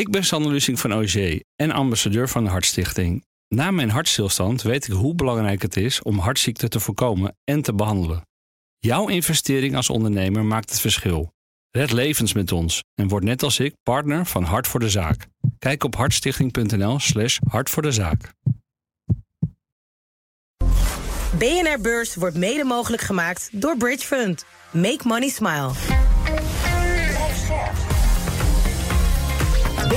Ik ben Sander Lussing van OG en ambassadeur van de Hartstichting. Na mijn hartstilstand weet ik hoe belangrijk het is om hartziekten te voorkomen en te behandelen. Jouw investering als ondernemer maakt het verschil. Red levens met ons en word net als ik partner van Hart voor de Zaak. Kijk op hartstichting.nl/slash hart voor de zaak. BNR Beurs wordt mede mogelijk gemaakt door Bridge Fund. Make money smile.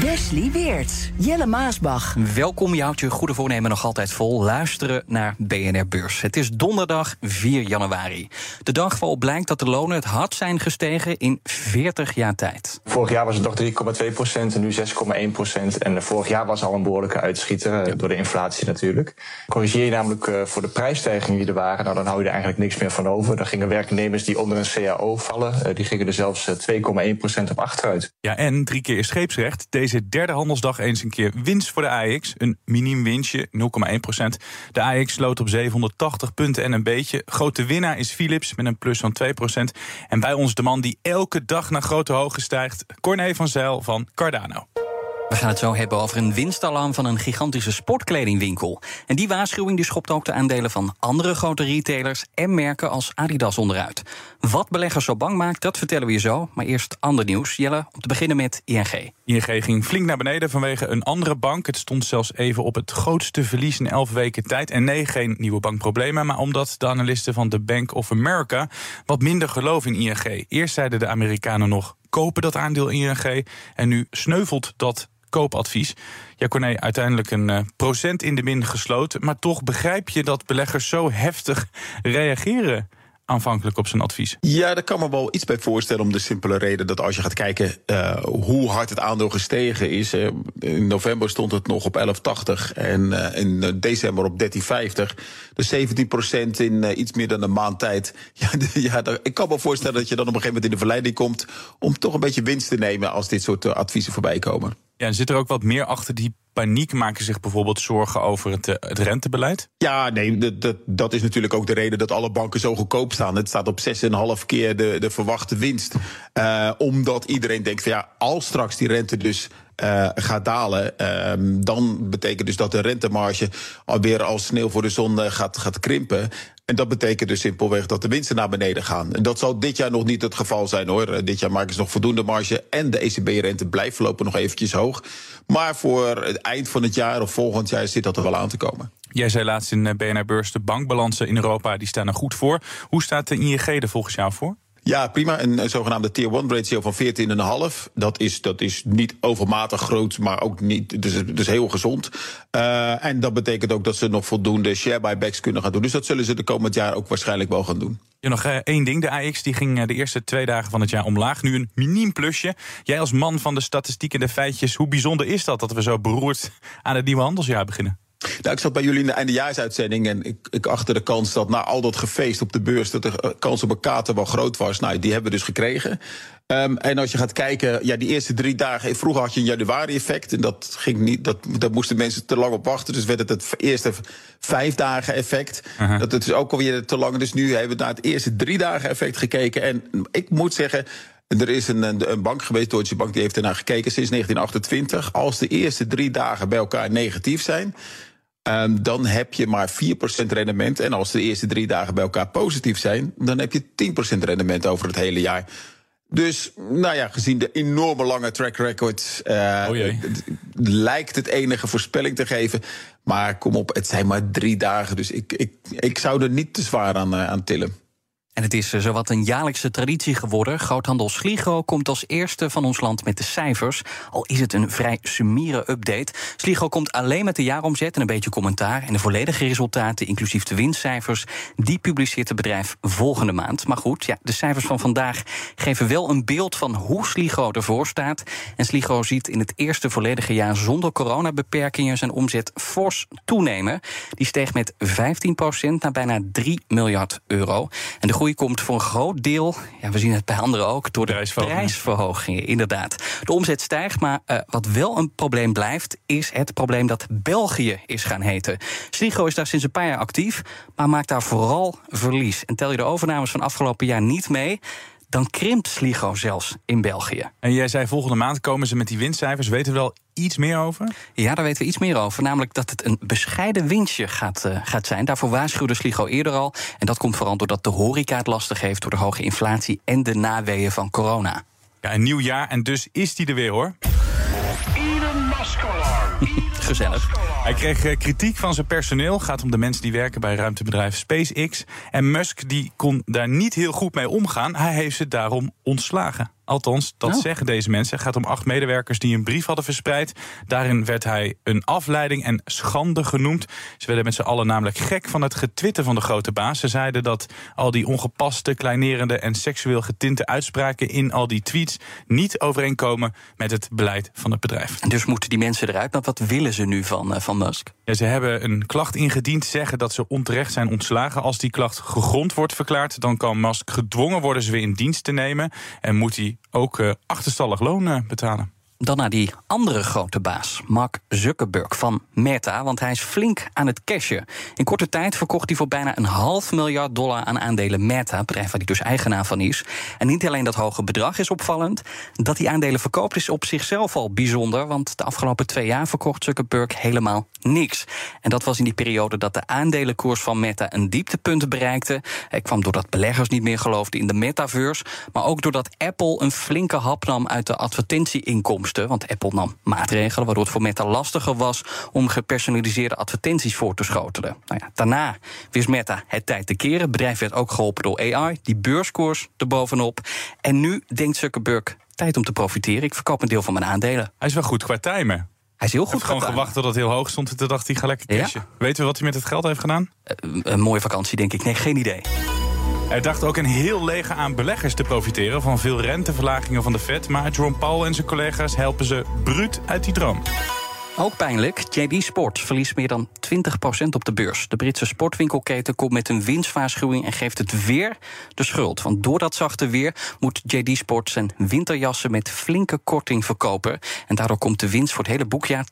Wesley Weert, Jelle Maasbach. Welkom, je houdt je goede voornemen nog altijd vol. Luisteren naar BNR Beurs. Het is donderdag 4 januari. De dag waarop blijkt dat de lonen het hard zijn gestegen in 40 jaar tijd. Vorig jaar was het nog 3,2 procent en nu 6,1 procent. En vorig jaar was al een behoorlijke uitschieter, eh, door de inflatie natuurlijk. Corrigeer je namelijk eh, voor de prijsstijgingen die er waren, nou dan hou je er eigenlijk niks meer van over. Dan gingen werknemers die onder een CAO vallen, eh, die gingen er zelfs 2,1 procent op achteruit. Ja, en drie keer scheepsrecht. Deze deze derde handelsdag eens een keer winst voor de AX. Een miniem winstje, 0,1% De AX sloot op 780 punten en een beetje. Grote winnaar is Philips met een plus van 2% En bij ons de man die elke dag naar grote hoogte stijgt... Corné van Zijl van Cardano. We gaan het zo hebben over een winstalarm van een gigantische sportkledingwinkel. En die waarschuwing die schopt ook de aandelen van andere grote retailers en merken als Adidas onderuit. Wat beleggers zo bang maakt, dat vertellen we je zo. Maar eerst ander nieuws. Jelle, om te beginnen met ING. ING ging flink naar beneden vanwege een andere bank. Het stond zelfs even op het grootste verlies in elf weken tijd. En nee, geen nieuwe bankproblemen. Maar omdat de analisten van de Bank of America wat minder geloven in ING. Eerst zeiden de Amerikanen nog kopen dat aandeel ING. En nu sneuvelt dat koopadvies. Ja, Corné, uiteindelijk een uh, procent in de min gesloten. Maar toch begrijp je dat beleggers zo heftig reageren aanvankelijk op zijn advies? Ja, daar kan me wel iets bij voorstellen om de simpele reden dat als je gaat kijken uh, hoe hard het aandeel gestegen is. Uh, in november stond het nog op 11,80 en in december op 13,50. Dus 17% in iets meer dan een maand tijd. Ja, ja ik kan me voorstellen dat je dan op een gegeven moment in de verleiding komt om toch een beetje winst te nemen als dit soort adviezen voorbij komen. Ja, en zit er ook wat meer achter die paniek? Maken zich bijvoorbeeld zorgen over het, eh, het rentebeleid? Ja, nee, dat, dat, is natuurlijk ook de reden dat alle banken zo goedkoop staan. Het staat op 6,5 keer de, de verwachte winst. Uh, omdat iedereen denkt van ja, als straks die rente dus uh, gaat dalen, uh, dan betekent dus dat de rentemarge alweer als sneeuw voor de zon gaat, gaat krimpen. En dat betekent dus simpelweg dat de winsten naar beneden gaan. En dat zal dit jaar nog niet het geval zijn hoor. Dit jaar maken ze nog voldoende marge en de ECB-rente blijft voorlopig nog eventjes hoog. Maar voor het eind van het jaar of volgend jaar zit dat er wel aan te komen. Jij zei laatst in BNR Beurs, de bankbalansen in Europa die staan er goed voor. Hoe staat de ING er volgens jou voor? Ja, prima. Een, zogenaamde tier 1 ratio van 14,5. Dat is, dat is niet overmatig groot, maar ook niet. Dus, dus heel gezond. Uh, en dat betekent ook dat ze nog voldoende share buybacks kunnen gaan doen. Dus dat zullen ze de komend jaar ook waarschijnlijk wel gaan doen. Ja, nog uh, één ding. De AX die ging uh, de eerste twee dagen van het jaar omlaag. Nu een miniem plusje. Jij als man van de statistiek en de feitjes, hoe bijzonder is dat dat we zo beroerd aan het nieuwe handelsjaar beginnen? Nou, ik zat bij jullie in de eindejaarsuitzending en ik, ik achter de kans dat na al dat gefeest op de beurs dat de kans op een kater wel groot was. Nou, die hebben we dus gekregen. Um, en als je gaat kijken, ja, die eerste drie dagen. Vroeger had je een januari-effect. En dat ging niet. Dat, daar moesten mensen te lang op wachten. Dus werd het het eerste vijf dagen effect. Uh -huh. Dat is ook alweer te lang. Dus nu hebben we naar het eerste drie dagen effect gekeken. En ik moet zeggen. Er is een, een bank geweest, Deutsche Bank, die heeft ernaar gekeken sinds 1928. Als de eerste drie dagen bij elkaar negatief zijn, Um, dan heb je maar 4% rendement. En als de eerste drie dagen bij elkaar positief zijn, dan heb je 10% rendement over het hele jaar. Dus, nou ja, gezien de enorme lange track record, uh, oh lijkt het enige voorspelling te geven. Maar kom op, het zijn maar drie dagen. Dus ik, ik, ik zou er niet te zwaar aan, uh, aan tillen. En het is eh, zowat een jaarlijkse traditie geworden. Groothandel Sligo komt als eerste van ons land met de cijfers. Al is het een vrij summiere update. Sligo komt alleen met de jaaromzet en een beetje commentaar. En de volledige resultaten, inclusief de winstcijfers... die publiceert het bedrijf volgende maand. Maar goed, ja, de cijfers van vandaag geven wel een beeld van hoe Sligo ervoor staat. En Sligo ziet in het eerste volledige jaar zonder coronabeperkingen... zijn omzet fors toenemen. Die steeg met 15% naar bijna 3 miljard euro. En de groei groei komt voor een groot deel, ja, we zien het bij anderen ook, door de Prijsverhogingen. prijsverhogingen. Inderdaad. De omzet stijgt, maar eh, wat wel een probleem blijft, is het probleem dat België is gaan heten. Sligo is daar sinds een paar jaar actief, maar maakt daar vooral verlies. En tel je de overnames van afgelopen jaar niet mee, dan krimpt Sligo zelfs in België. En jij zei volgende maand komen ze met die winstcijfers. Weten we al iets meer over? Ja, daar weten we iets meer over. Namelijk dat het een bescheiden winstje gaat, eh, gaat zijn. Daarvoor waarschuwde Sligo eerder al. En dat komt vooral doordat de horeca het lastig heeft... door de hoge inflatie en de naweeën van corona. Ja, een nieuw jaar en dus is die er weer hoor. Hij kreeg eh, kritiek van zijn personeel. Gaat om de mensen die werken bij ruimtebedrijf SpaceX. En Musk die kon daar niet heel goed mee omgaan. Hij heeft ze daarom ontslagen. Althans, dat Oh. zeggen deze mensen. Het gaat om acht medewerkers die een brief hadden verspreid. Daarin werd hij een afleiding en schande genoemd. Ze werden met z'n allen namelijk gek van het getwitter van de grote baas. Ze zeiden dat al die ongepaste, kleinerende en seksueel getinte uitspraken in al die tweets niet overeenkomen met het beleid van het bedrijf. En dus moeten die mensen eruit. Maar wat willen ze nu van, eh, van Musk? Ja, ze hebben een klacht ingediend, zeggen dat ze onterecht zijn ontslagen. Als die klacht gegrond wordt verklaard, dan kan Musk gedwongen worden ze weer in dienst te nemen. En moet hij ook eh, achterstallig loon eh, betalen. Dan naar die andere grote baas, Mark Zuckerberg van Meta. Want hij is flink aan het cashen. In korte tijd verkocht hij voor bijna een half miljard dollar aan aandelen Meta. Bedrijf waar hij dus eigenaar van is. En niet alleen dat hoge bedrag is opvallend. Dat hij aandelen verkoopt is op zichzelf al bijzonder. Want de afgelopen twee jaar verkocht Zuckerberg helemaal niks. En dat was in die periode dat de aandelenkoers van Meta een dieptepunt bereikte. Hij kwam doordat beleggers niet meer geloofden in de metaverse. Maar ook doordat Apple een flinke hap nam uit de advertentieinkomsten. Want Apple nam maatregelen waardoor het voor Meta lastiger was om gepersonaliseerde advertenties voor te schotelen. Nou ja, daarna wist Meta het tijd te keren. Het bedrijf werd ook geholpen door AI, die beurskoers erbovenop. En nu denkt Zuckerberg tijd om te profiteren. Ik verkoop een deel van mijn aandelen. Hij is wel goed qua timen. Hij is heel Hij goed heeft gewoon gedaan. gewacht tot het heel hoog stond. En toen dacht hij, ga lekker Ja. cashen. Weten we wat hij met het geld heeft gedaan? Eh, een mooie vakantie, denk ik. Nee, geen idee. Hij dacht ook een heel leger aan beleggers te profiteren van veel renteverlagingen van de Fed. Maar Jerome Powell en zijn collega's helpen ze bruut uit die droom. Ook pijnlijk, JD Sports verliest meer dan 20% op de beurs. De Britse sportwinkelketen komt met een winstwaarschuwing en geeft het weer de schuld. Want door dat zachte weer moet JD Sports zijn winterjassen met flinke korting verkopen. En daardoor komt de winst voor het hele boekjaar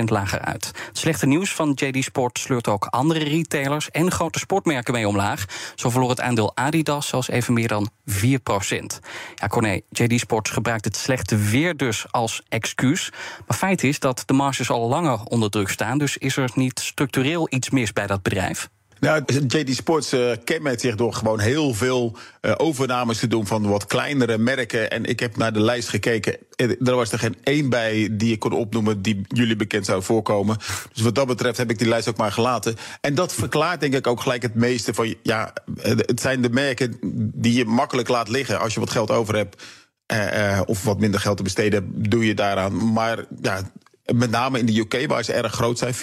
12% lager uit. Het slechte nieuws van JD Sports sleurt ook andere retailers en grote sportmerken mee omlaag. Zo verloor het aandeel Adidas zelfs even meer dan 4%. Ja, Corné, JD Sports gebruikt het slechte weer dus als excuus. Maar feit is dat de marges al langer onder druk staan. Dus is er niet structureel iets mis bij dat bedrijf? Nou, JD Sports eh, kenmerkt zich door gewoon heel veel eh, overnames te doen van wat kleinere merken. En ik heb naar de lijst gekeken. En Er was er geen één bij die ik kon opnoemen die jullie bekend zou voorkomen. Dus wat dat betreft heb ik die lijst ook maar gelaten. En dat verklaart denk ik ook gelijk het meeste van. Ja, eh, het zijn de merken die je makkelijk laat liggen als je wat geld over hebt. eh, eh, of wat minder geld te besteden, doe je daaraan. Maar ja, met name in de UK, waar ze erg groot zijn, 40%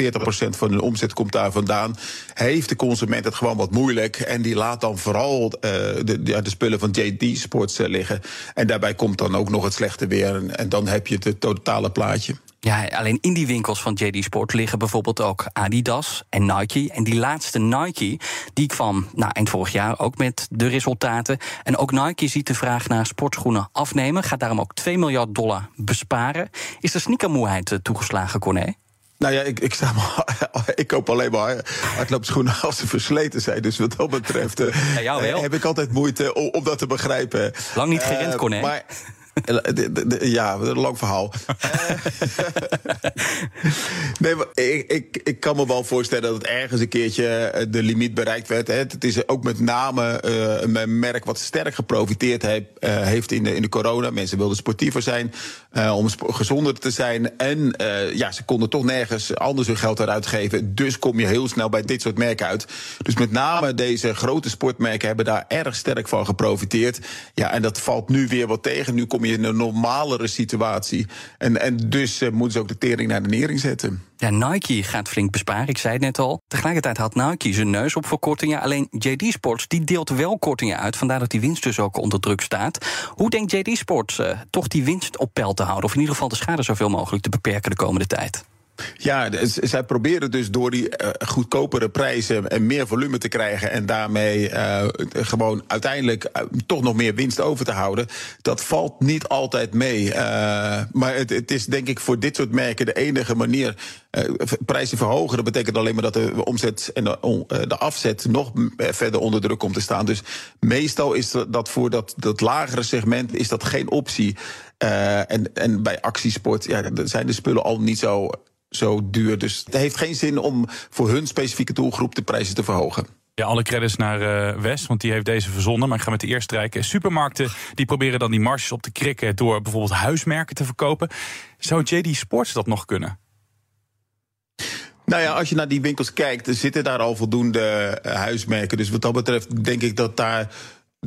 van hun omzet komt daar vandaan. Heeft de consument het gewoon wat moeilijk. En die laat dan vooral eh, de, de spullen van JD Sports eh, liggen. En daarbij komt dan ook nog het slechte weer. En dan heb je het totale plaatje. Ja, alleen in die winkels van JD Sport liggen bijvoorbeeld ook Adidas en Nike. En die laatste Nike, die kwam nou, eind vorig jaar ook met de resultaten. En ook Nike ziet de vraag naar sportschoenen afnemen. Gaat daarom ook 2 miljard dollar besparen. Is de sneakermoeheid eh, toegeslagen, Corné? Nou ja, ik, ik, sta maar, ik koop alleen maar hardloopschoenen als ze versleten zijn. Dus wat dat betreft eh, Ja, heb ik altijd moeite om, om dat te begrijpen. Lang niet gerend, Corné. Maar, ja, een lang verhaal. nee, maar ik, ik, ik kan me wel voorstellen dat het ergens een keertje eh, de limiet bereikt werd. Hè. Het is ook met name eh, een merk wat sterk geprofiteerd heeft, eh, heeft in, de, in de corona. Mensen wilden sportiever zijn, eh, om gezonder te zijn. En eh, ja, ze konden toch nergens anders hun geld eruit geven. Dus kom je heel snel bij dit soort merken uit. Dus met name deze grote sportmerken hebben daar erg sterk van geprofiteerd. Ja, en dat valt nu weer wat tegen. Nu in een normalere situatie. En, en dus eh, moeten ze ook de tering naar de nering zetten. Ja, Nike gaat flink besparen, ik zei het net al. Tegelijkertijd had Nike zijn neus op voor kortingen. Alleen JD Sports die deelt wel kortingen uit. Vandaar dat die winst dus ook onder druk staat. Hoe denkt JD Sports eh, toch die winst op peil te houden? Of in ieder geval de schade zoveel mogelijk te beperken de komende tijd? Ja, zij proberen dus door die eh, goedkopere prijzen en meer volume te krijgen en daarmee eh, gewoon uiteindelijk eh, toch nog meer winst over te houden. Dat valt niet altijd mee. Maar het, het is denk ik voor dit soort merken de enige manier. prijzen verhogen, dat betekent alleen maar dat de omzet en de, afzet nog verder onder druk komt te staan. Dus meestal is dat- voor dat, dat lagere segment is dat geen optie. En, en bij actiesport ja, zijn de spullen al niet zo, zo duur. Dus het heeft geen zin om voor hun specifieke doelgroep de prijzen te verhogen. Ja, alle credits naar eh, West, want die heeft deze verzonnen. Maar ik ga met de eerste strijken. Supermarkten die proberen dan die marges op te krikken... door bijvoorbeeld huismerken te verkopen. Zou JD Sports dat nog kunnen? Nou ja, als je naar die winkels kijkt, er zitten daar al voldoende eh, huismerken. Dus wat dat betreft denk ik dat daar.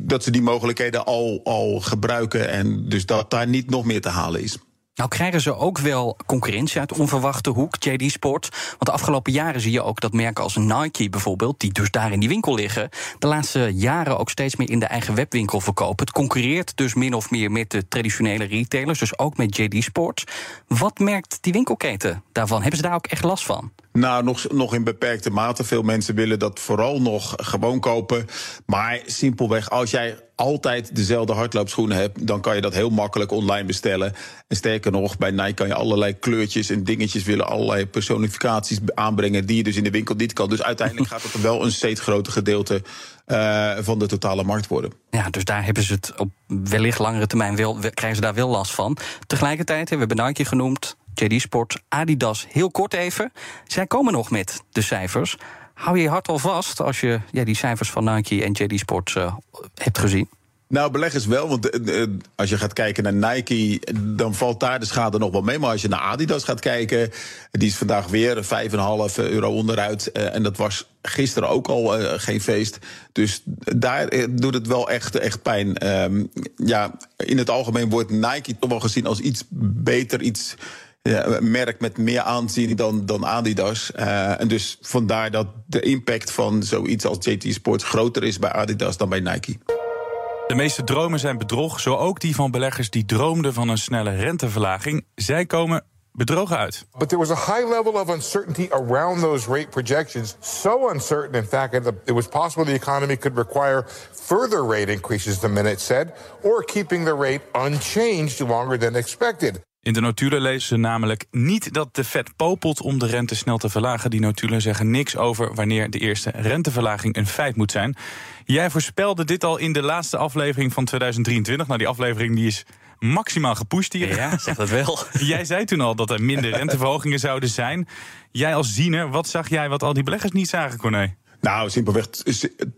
Dat ze die mogelijkheden al, al gebruiken en dus dat daar niet nog meer te halen is. Nou krijgen ze ook wel concurrentie uit onverwachte hoek, JD Sport. Want de afgelopen jaren zie je ook dat merken als Nike bijvoorbeeld... die dus daar in die winkel liggen... de laatste jaren ook steeds meer in de eigen webwinkel verkopen. Het concurreert dus min of meer met de traditionele retailers... dus ook met JD Sport. Wat merkt die winkelketen daarvan? Hebben ze daar ook echt last van? Nou, nog, nog in beperkte mate. Veel mensen willen dat vooral nog gewoon kopen. Maar simpelweg, als jij altijd dezelfde hardloopschoenen hebt, dan kan je dat heel makkelijk online bestellen. En sterker nog, bij Nike kan je allerlei kleurtjes en dingetjes willen, allerlei personificaties aanbrengen die je dus in de winkel niet kan. Dus uiteindelijk gaat dat wel een steeds groter gedeelte uh, van de totale markt worden. Ja, dus daar hebben ze het op wellicht langere termijn wel, krijgen ze daar wel last van. Tegelijkertijd, we hebben Nike genoemd, Sport, Adidas, heel kort even. Zij komen nog met de cijfers. Hou je hart al vast als je ja, die cijfers van Nike en JD Sport uh, hebt gezien? Nou, beleggers wel, want uh, als je gaat kijken naar Nike, dan valt daar de schade nog wel mee. Maar als je naar Adidas gaat kijken, die is vandaag weer 5,5 euro onderuit. En dat was gisteren ook al geen feest. Dus daar doet het wel echt, echt pijn. Um, ja, in het algemeen wordt Nike toch wel gezien als iets beter, iets ja, een merk met meer aanzien dan, dan Adidas. Uh, en dus vandaar dat de impact van zoiets als JT Sports groter is bij Adidas dan bij Nike. De meeste dromen zijn bedrog, zo ook die van beleggers die droomden van een snelle renteverlaging. Zij komen bedrogen uit. But there was a high level of uncertainty around those rate projections. So uncertain, in fact, that it was possible the economy could require further rate increases, the minute said, or keeping the rate unchanged longer than expected. In de notulen lezen ze namelijk niet dat de Fed popelt om de rente snel te verlagen. Die notulen zeggen niks over wanneer de eerste renteverlaging een feit moet zijn. Jij voorspelde dit al in de laatste aflevering van 2023. Nou, die aflevering die is maximaal gepusht hier. Ja, zeg dat wel. jij zei toen al dat er minder renteverhogingen zouden zijn. Jij als ziener, wat zag jij wat al die beleggers niet zagen, Corné? Nou, simpelweg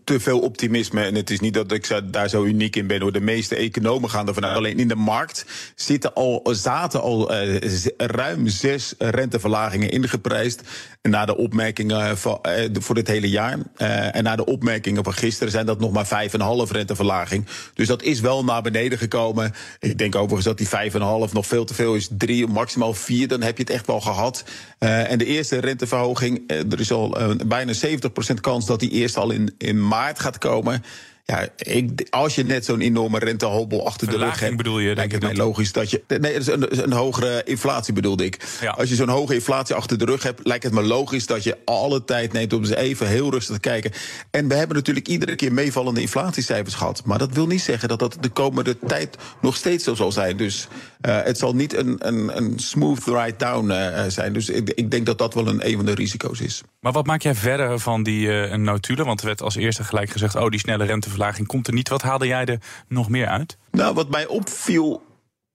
te veel optimisme. En het is niet dat ik daar zo uniek in ben. Hoor. De meeste economen gaan ervan uit. Alleen in de markt zitten al, zaten al uh, ruim zes renteverlagingen ingeprijsd. Na de opmerkingen van, uh, voor dit hele jaar. Uh, en na de opmerkingen van gisteren zijn dat nog maar vijf en half renteverlaging. Dus dat is wel naar beneden gekomen. Ik denk overigens dat die vijf en half nog veel te veel is. Drie, maximaal vier, dan heb je het echt wel gehad. en de eerste renteverhoging, er is al bijna 70% kans dat die eerst al in, in maart gaat komen. Ja, ik, als je net zo'n enorme rentehobbel achter de rug hebt, bedoel je, lijkt het mij logisch dat je. Nee, dat is een, een hogere inflatie bedoelde ik. Ja. Als je zo'n hoge inflatie achter de rug hebt, lijkt het me logisch dat je alle tijd neemt om eens even heel rustig te kijken. En we hebben natuurlijk iedere keer meevallende inflatiecijfers gehad. Maar dat wil niet zeggen dat dat de komende tijd nog steeds zo zal zijn. Dus uh, het zal niet een, een, een smooth ride down uh, zijn. Dus ik, ik, denk dat dat wel een, een van de risico's is. Maar wat maak jij verder van die uh, notulen? Want er werd als eerste gelijk gezegd: oh, die snelle renteverlaging komt er niet. Wat haalde jij er nog meer uit? Nou, wat mij opviel.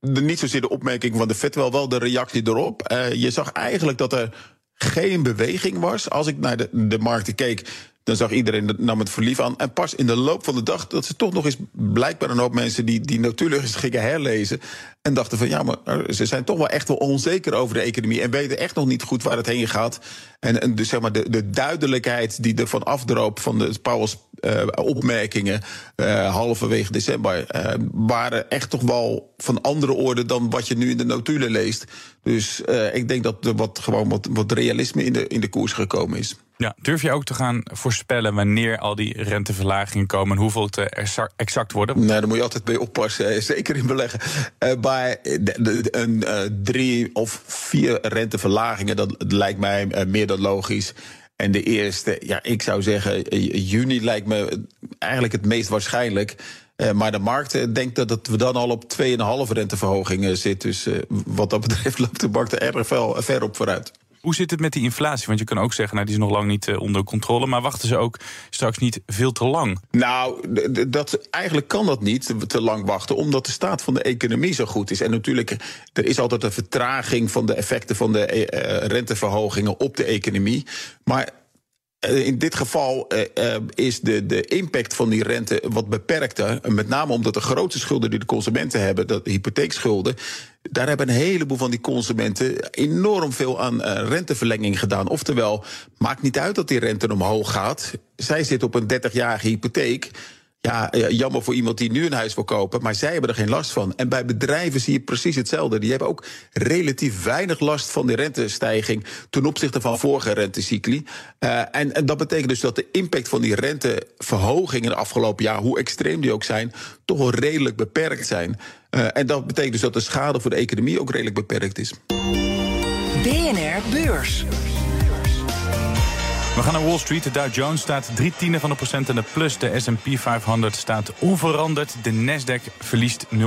De, niet zozeer de opmerking van de Fed, wel, wel de reactie erop. Uh, je zag eigenlijk dat er geen beweging was. Als ik naar de, de markten keek, dan zag iedereen nam het verlief aan. En pas in de loop van de dag dat ze toch nog eens blijkbaar een hoop mensen die, die natuurlijk eens gingen herlezen. En dachten van ja, maar ze zijn toch wel echt wel onzeker over de economie. En weten echt nog niet goed waar het heen gaat. En, en dus zeg maar de, de duidelijkheid die er van afdroop van de Powell's uh, opmerkingen uh, halverwege december uh, waren echt toch wel van andere orde dan wat je nu in de notulen leest. Dus ik denk dat er wat, gewoon wat, wat realisme in de, in de koers gekomen is. Ja, durf je ook te gaan voorspellen wanneer al die renteverlagingen komen en hoeveel het exact worden? Nee, daar moet je altijd bij oppassen, zeker in beleggen. Uh, bij een uh, drie of vier renteverlagingen, dat lijkt mij uh, meer dan logisch. En de eerste, ja, ik zou zeggen, juni lijkt me eigenlijk het meest waarschijnlijk. Uh, maar de markt denkt dat we dan al op 2,5 renteverhogingen zitten. Dus wat dat betreft loopt de markt er erg ver, ver op vooruit. Hoe zit het met die inflatie? Want je kan ook zeggen, nou, die is nog lang niet uh, onder controle. Maar wachten ze ook straks niet veel te lang? Nou, dat, eigenlijk kan dat niet te lang wachten, omdat de staat van de economie zo goed is. En natuurlijk, er is altijd een vertraging van de effecten van de uh, renteverhogingen op de economie. Maar in dit geval is de, de impact van die rente wat beperkter. Met name omdat de grootste schulden die de consumenten hebben, dat de hypotheekschulden. Daar hebben een heleboel van die consumenten enorm veel aan uh, renteverlenging gedaan. Oftewel, maakt niet uit dat die rente omhoog gaat. Zij zit op een 30-jarige hypotheek. Ja, jammer voor iemand die nu een huis wil kopen, maar zij hebben er geen last van. En bij bedrijven zie je precies hetzelfde. Die hebben ook relatief weinig last van de rentestijging ten opzichte van vorige rentecycli. Uh, en, en, dat betekent dus dat de impact van die renteverhoging in de afgelopen jaar, hoe extreem die ook zijn, toch wel redelijk beperkt zijn. Uh, en dat betekent dus dat de schade voor de economie ook redelijk beperkt is. BNR Beurs. We gaan naar Wall Street. De Dow Jones staat drie tienden van de procent en de plus. De S&P 500 staat onveranderd. De Nasdaq verliest 0,3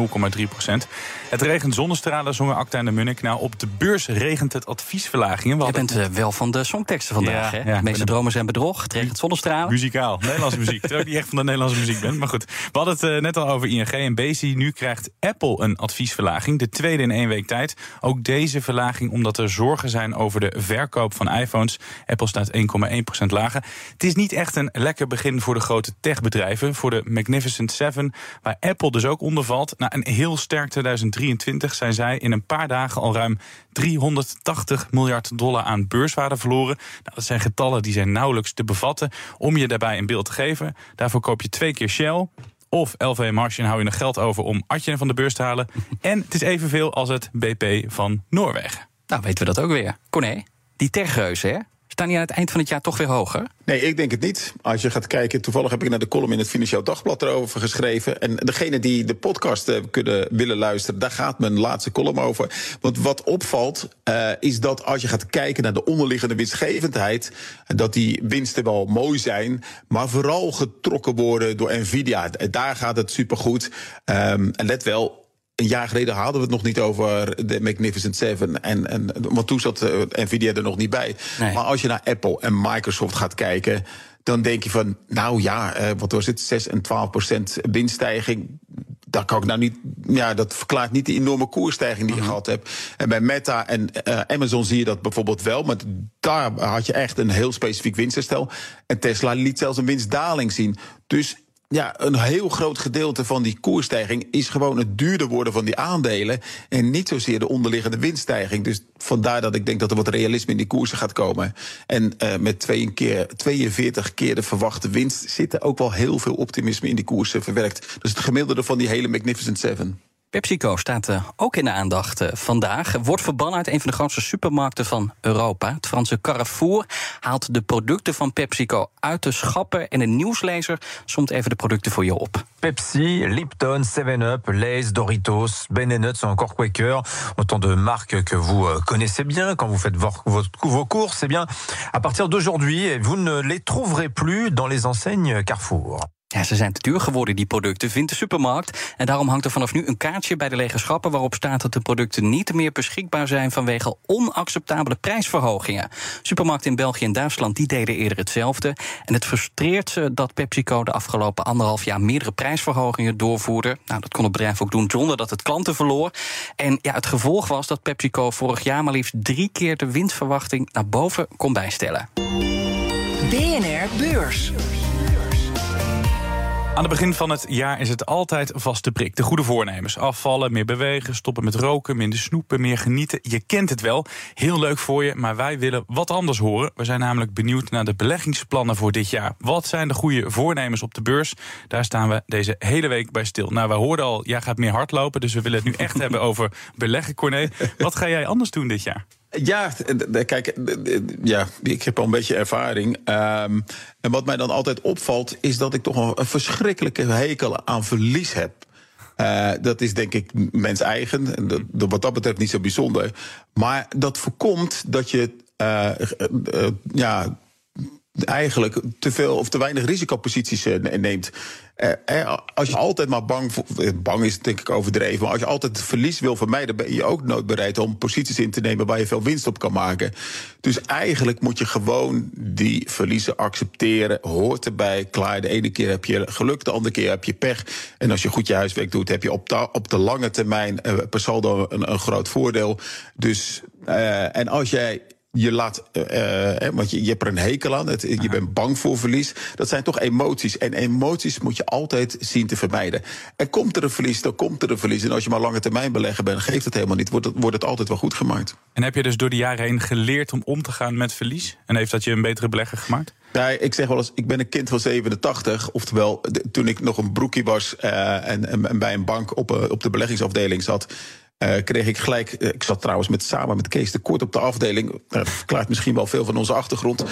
procent. Het regent zonnestralen, zongen Acta en de Munnik. Nou, op de beurs regent het adviesverlagingen. Je bent uh, wel van de songteksten vandaag, ja, hè? Ja, de meeste dromen zijn bedrog. Het regent zonnestralen. Muzikaal. Nederlandse muziek. Terwijl ik niet echt van de Nederlandse muziek ben. Maar goed, we hadden het uh, net al over ING en Bezi. Nu krijgt Apple een adviesverlaging. De tweede in één week tijd. Ook deze verlaging omdat er zorgen zijn over de verkoop van iPhones. Apple staat 1,1 lager. Het is niet echt een lekker begin voor de grote techbedrijven. Voor de Magnificent Seven, waar Apple dus ook onder valt. Na een heel sterk 2023 zijn zij in een paar dagen al ruim 380 miljard dollar aan beurswaarde verloren. Nou, dat zijn getallen die zijn nauwelijks te bevatten. Om je daarbij een beeld te geven, daarvoor koop je twee keer Shell of LV en hou je nog geld over om Atje van de beurs te halen. En het is evenveel als het BP van Noorwegen. Nou, weten we dat ook weer. Corné, die techreuzen, hè? Staan die aan het eind van het jaar toch weer hoger? Nee, ik denk het niet. Als je gaat kijken, toevallig heb ik naar de column in het Financieel Dagblad erover geschreven. En degene die de podcast uh, kunnen willen luisteren, daar gaat mijn laatste column over. Want wat opvalt, uh, is dat als je gaat kijken naar de onderliggende winstgevendheid, dat die winsten wel mooi zijn, maar vooral getrokken worden door Nvidia. Daar gaat het supergoed. Um, en let wel, een jaar geleden hadden we het nog niet over de Magnificent Seven. En, en, want toen zat uh, Nvidia er nog niet bij. Nee. Maar als je naar Apple en Microsoft gaat kijken. Dan denk je van, nou ja, uh, wat was het? 6 en 12 procent winststijging. Dat kan ik nou niet. Ja, dat verklaart niet de enorme koersstijging die je -hmm. gehad hebt. En bij Meta en uh, Amazon zie je dat bijvoorbeeld wel. Maar daar had je echt een heel specifiek winstherstel. En Tesla liet zelfs een winstdaling zien. Dus ja, een heel groot gedeelte van die koersstijging is gewoon het duurder worden van die aandelen. En niet zozeer de onderliggende winststijging. Dus vandaar dat ik denk dat er wat realisme in die koersen gaat komen. En uh, met twee keer, 42 keer de verwachte winst zit er ook wel heel veel optimisme in die koersen verwerkt. Dus het gemiddelde van die hele Magnificent Seven. PepsiCo staat uh, ook in de aandacht uh, vandaag. Wordt verbannen uit een van de grootste supermarkten van Europa. Het Franse Carrefour haalt de producten van PepsiCo uit de schappen. En een nieuwslezer somt even de producten voor je op. Pepsi, Lipton, 7-Up, Lay's, Doritos, Ben Nuts encore Quaker. Autant de marques que vous euh, connaissez bien quand vous faites vos, vos courses. Eh bien, à partir d'aujourd'hui, vous ne les trouverez plus dans les enseignes Carrefour. Ja, ze zijn te duur geworden, die producten, vindt de supermarkt. En daarom hangt er vanaf nu een kaartje bij de lege schappen... waarop staat dat de producten niet meer beschikbaar zijn... vanwege onacceptabele prijsverhogingen. Supermarkten in België en Duitsland die deden eerder hetzelfde. En het frustreert ze dat PepsiCo de afgelopen anderhalf jaar... meerdere prijsverhogingen doorvoerde. Nou, dat kon het bedrijf ook doen zonder dat het klanten verloor. En ja, het gevolg was dat PepsiCo vorig jaar... maar liefst drie keer de winstverwachting naar boven kon bijstellen. BNR Beurs. Aan het begin van het jaar is het altijd vaste prik. De goede voornemens. Afvallen, meer bewegen, stoppen met roken, minder snoepen, meer genieten. Je kent het wel. Heel leuk voor je, maar wij willen wat anders horen. We zijn namelijk benieuwd naar de beleggingsplannen voor dit jaar. Wat zijn de goede voornemens op de beurs? Daar staan we deze hele week bij stil. Nou, we hoorden al, jij gaat meer hardlopen, dus we willen het nu echt hebben over beleggen, Corné. Wat ga jij anders doen dit jaar? Ja, kijk, ja, ik heb al een beetje ervaring. Um, en wat mij dan altijd opvalt, is dat ik toch een verschrikkelijke hekel aan verlies heb. Uh, dat is denk ik mens eigen. Dat, wat dat betreft niet zo bijzonder. Maar dat voorkomt dat je uh, uh, ja, eigenlijk te veel of te weinig risicoposities eh, neemt. Eh, eh, als je altijd maar bang, bang is denk ik overdreven, maar als je altijd verlies wil vermijden, ben je ook nooit bereid om posities in te nemen waar je veel winst op kan maken. Dus eigenlijk moet je gewoon die verliezen accepteren, hoort erbij, klaar. De ene keer heb je geluk, de andere keer heb je pech. En als je goed je huiswerk doet, heb je op de, op de lange termijn per saldo een, een groot voordeel. Dus, uh, en als jij je laat, uh, want je, je hebt er een hekel aan, het, je bent bang voor verlies. Dat zijn toch emoties. En emoties moet je altijd zien te vermijden. En komt er een verlies, dan komt er een verlies. En als je maar lange termijn belegger bent, geeft het helemaal niet. Wordt het, wordt het altijd wel goed gemaakt. En heb je dus door de jaren heen geleerd om om te gaan met verlies? En heeft dat je een betere belegger gemaakt? Ja, ik zeg wel eens, ik ben een kind van 87. Oftewel, toen ik nog een broekie was uh, en, en, bij een bank op, op de beleggingsafdeling zat uh, kreeg ik gelijk. Uh, ik zat trouwens met, samen met Kees de Kort op de afdeling. Dat verklaart misschien wel veel van onze achtergrond.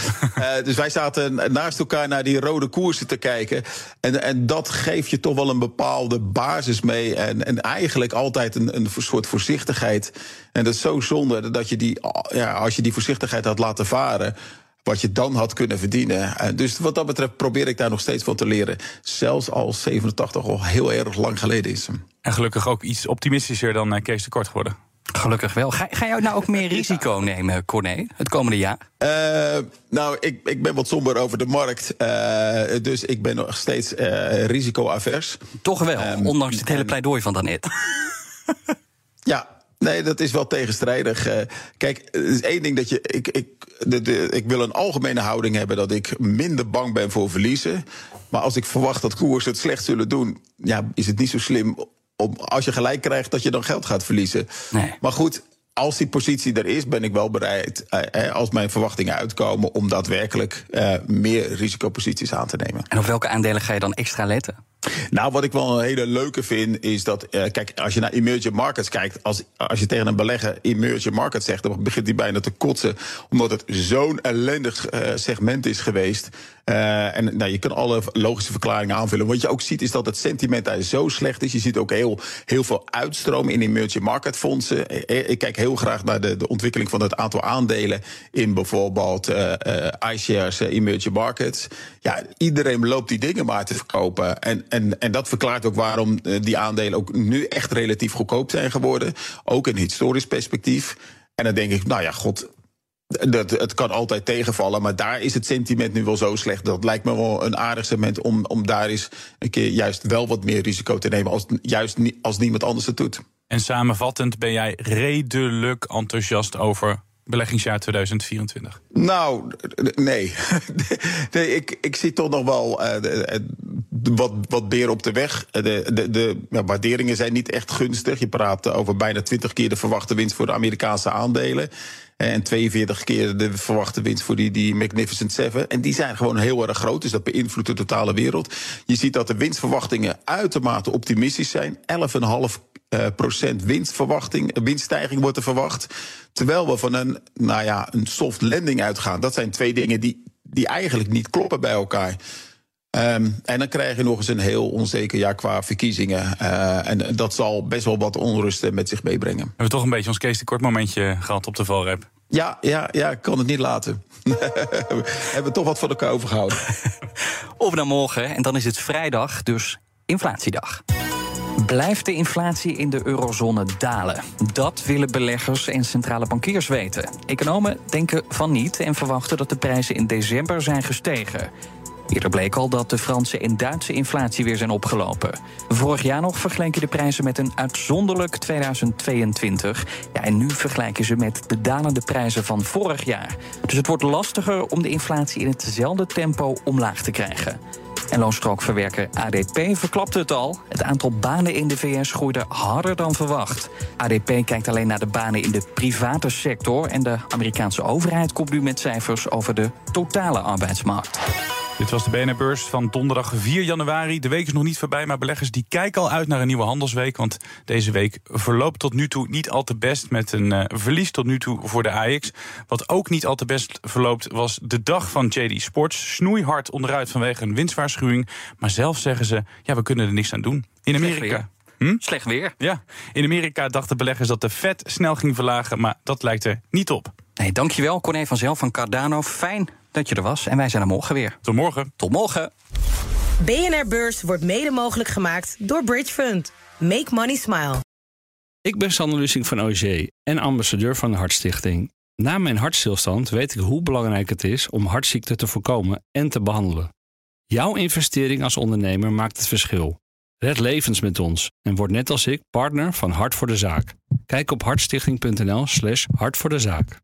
Dus wij zaten naast elkaar naar die rode koersen te kijken. En, en dat geeft je toch wel een bepaalde basis mee. En, en eigenlijk altijd een, een soort voorzichtigheid. En dat is zo zonde dat je die, ja, als je die voorzichtigheid had laten varen wat je dan had kunnen verdienen. Dus wat dat betreft probeer ik daar nog steeds van te leren. Zelfs als 87 al heel erg lang geleden is. En gelukkig ook iets optimistischer dan eh, Kees de Kort geworden. Gelukkig wel. Ga, ga jij nou ook meer risico nemen, Corné, het komende jaar? Uh, nou, ik, ik ben wat somber over de markt. Uh, dus ik ben nog steeds uh, risicoavers. Toch wel, um, ondanks het hele pleidooi van daarnet. ja, Nee, dat is wel tegenstrijdig. Uh, kijk, er is één ding dat je. Ik, ik, de, de, ik wil een algemene houding hebben dat ik minder bang ben voor verliezen. Maar als ik verwacht dat koers het slecht zullen doen, ja, is het niet zo slim om als je gelijk krijgt dat je dan geld gaat verliezen. Nee. Maar goed, als die positie er is, ben ik wel bereid, eh, als mijn verwachtingen uitkomen, om daadwerkelijk eh, meer risicoposities aan te nemen. En op welke aandelen ga je dan extra letten? Nou, wat ik wel een hele leuke vind, is dat, uh, kijk, als je naar emerging markets kijkt, als, als je tegen een belegger emerging markets zegt, dan begint hij bijna te kotsen, omdat het zo'n ellendig uh, segment is geweest. Uh, en nou, je kan alle logische verklaringen aanvullen. Wat je ook ziet, is dat het sentiment daar zo slecht is. Je ziet ook heel, heel veel uitstromen in emerging market fondsen. Ik kijk heel graag naar de, de ontwikkeling van het aantal aandelen in bijvoorbeeld iShares, emerging markets. Ja, iedereen loopt die dingen maar te verkopen. En, en, en dat verklaart ook waarom eh, die aandelen ook nu echt relatief goedkoop zijn geworden. Ook in historisch perspectief. En dan denk ik, nou ja, god, dat, het kan altijd tegenvallen, maar daar is het sentiment nu wel zo slecht. Dat lijkt me wel een aardig segment om, om daar eens een keer juist wel wat meer risico te nemen. Als, juist als niemand anders het doet. En samenvattend ben jij redelijk enthousiast over beleggingsjaar 2024? Nou, nee. ik, ik zie toch nog wel de, de, wat, wat beer op de weg. De, de, de ja, waarderingen zijn niet echt gunstig. Je praat over bijna 20 keer de verwachte winst voor de Amerikaanse aandelen. En 42 keer de verwachte winst voor die, die Magnificent Seven. En die zijn gewoon heel erg groot, dus dat beïnvloedt de totale wereld. Je ziet dat de winstverwachtingen uitermate optimistisch zijn. 11,5 uh, procent winstverwachting, winststijging wordt er verwacht. Terwijl we van een, nou ja, een soft landing uitgaan. Dat zijn twee dingen die, die eigenlijk niet kloppen bij elkaar. Um, en dan krijg je nog eens een heel onzeker jaar qua verkiezingen. Uh, en dat zal best wel wat onrust met zich meebrengen. We hebben toch een beetje ons Kees de Kort momentje gehad op de valrep. Ja, ja, ja, ik kan het niet laten. we hebben toch wat voor elkaar overgehouden. Over naar morgen, en dan is het vrijdag, dus inflatiedag. Blijft de inflatie in de eurozone dalen? Dat willen beleggers en centrale bankiers weten. Economen denken van niet en verwachten dat de prijzen in december zijn gestegen. Eerder bleek al dat de Franse en Duitse inflatie weer zijn opgelopen. Vorig jaar nog vergeleken de prijzen met een uitzonderlijk 2022. Ja, en nu vergelijken ze met de dalende prijzen van vorig jaar. Dus het wordt lastiger om de inflatie in hetzelfde tempo omlaag te krijgen. En loonstrookverwerker ADP verklapte het al. Het aantal banen in de VS groeide harder dan verwacht. ADP kijkt alleen naar de banen in de private sector. En de Amerikaanse overheid komt nu met cijfers over de totale arbeidsmarkt. Dit was de BNR-beurs van donderdag 4 januari. De week is nog niet voorbij, maar beleggers die kijken al uit naar een nieuwe handelsweek. Want deze week verloopt tot nu toe niet al te best met een uh, verlies tot nu toe voor de AX. Wat ook niet al te best verloopt was de dag van JD Sports. Snoeihard onderuit vanwege een winstwaarschuwing. Maar zelf zeggen ze, ja, we kunnen er niks aan doen. In Amerika... Hm? Slecht weer. Ja, in Amerika dachten beleggers dat de Fed snel ging verlagen, maar dat lijkt er niet op. Nee, dankjewel Corné van Zelf van Cardano. Fijn dat je er was. En wij zijn er morgen weer. Tot morgen. Tot morgen. BNR Beurs wordt mede mogelijk gemaakt door Bridge Fund. Make money smile. Ik ben Sander Lusing van OG en ambassadeur van de Hartstichting. Na mijn hartstilstand weet ik hoe belangrijk het is om hartziekten te voorkomen en te behandelen. Jouw investering als ondernemer maakt het verschil. Red levens met ons en word net als ik partner van Hart voor de Zaak. Kijk op hartstichting.nl/slash hart voor de zaak.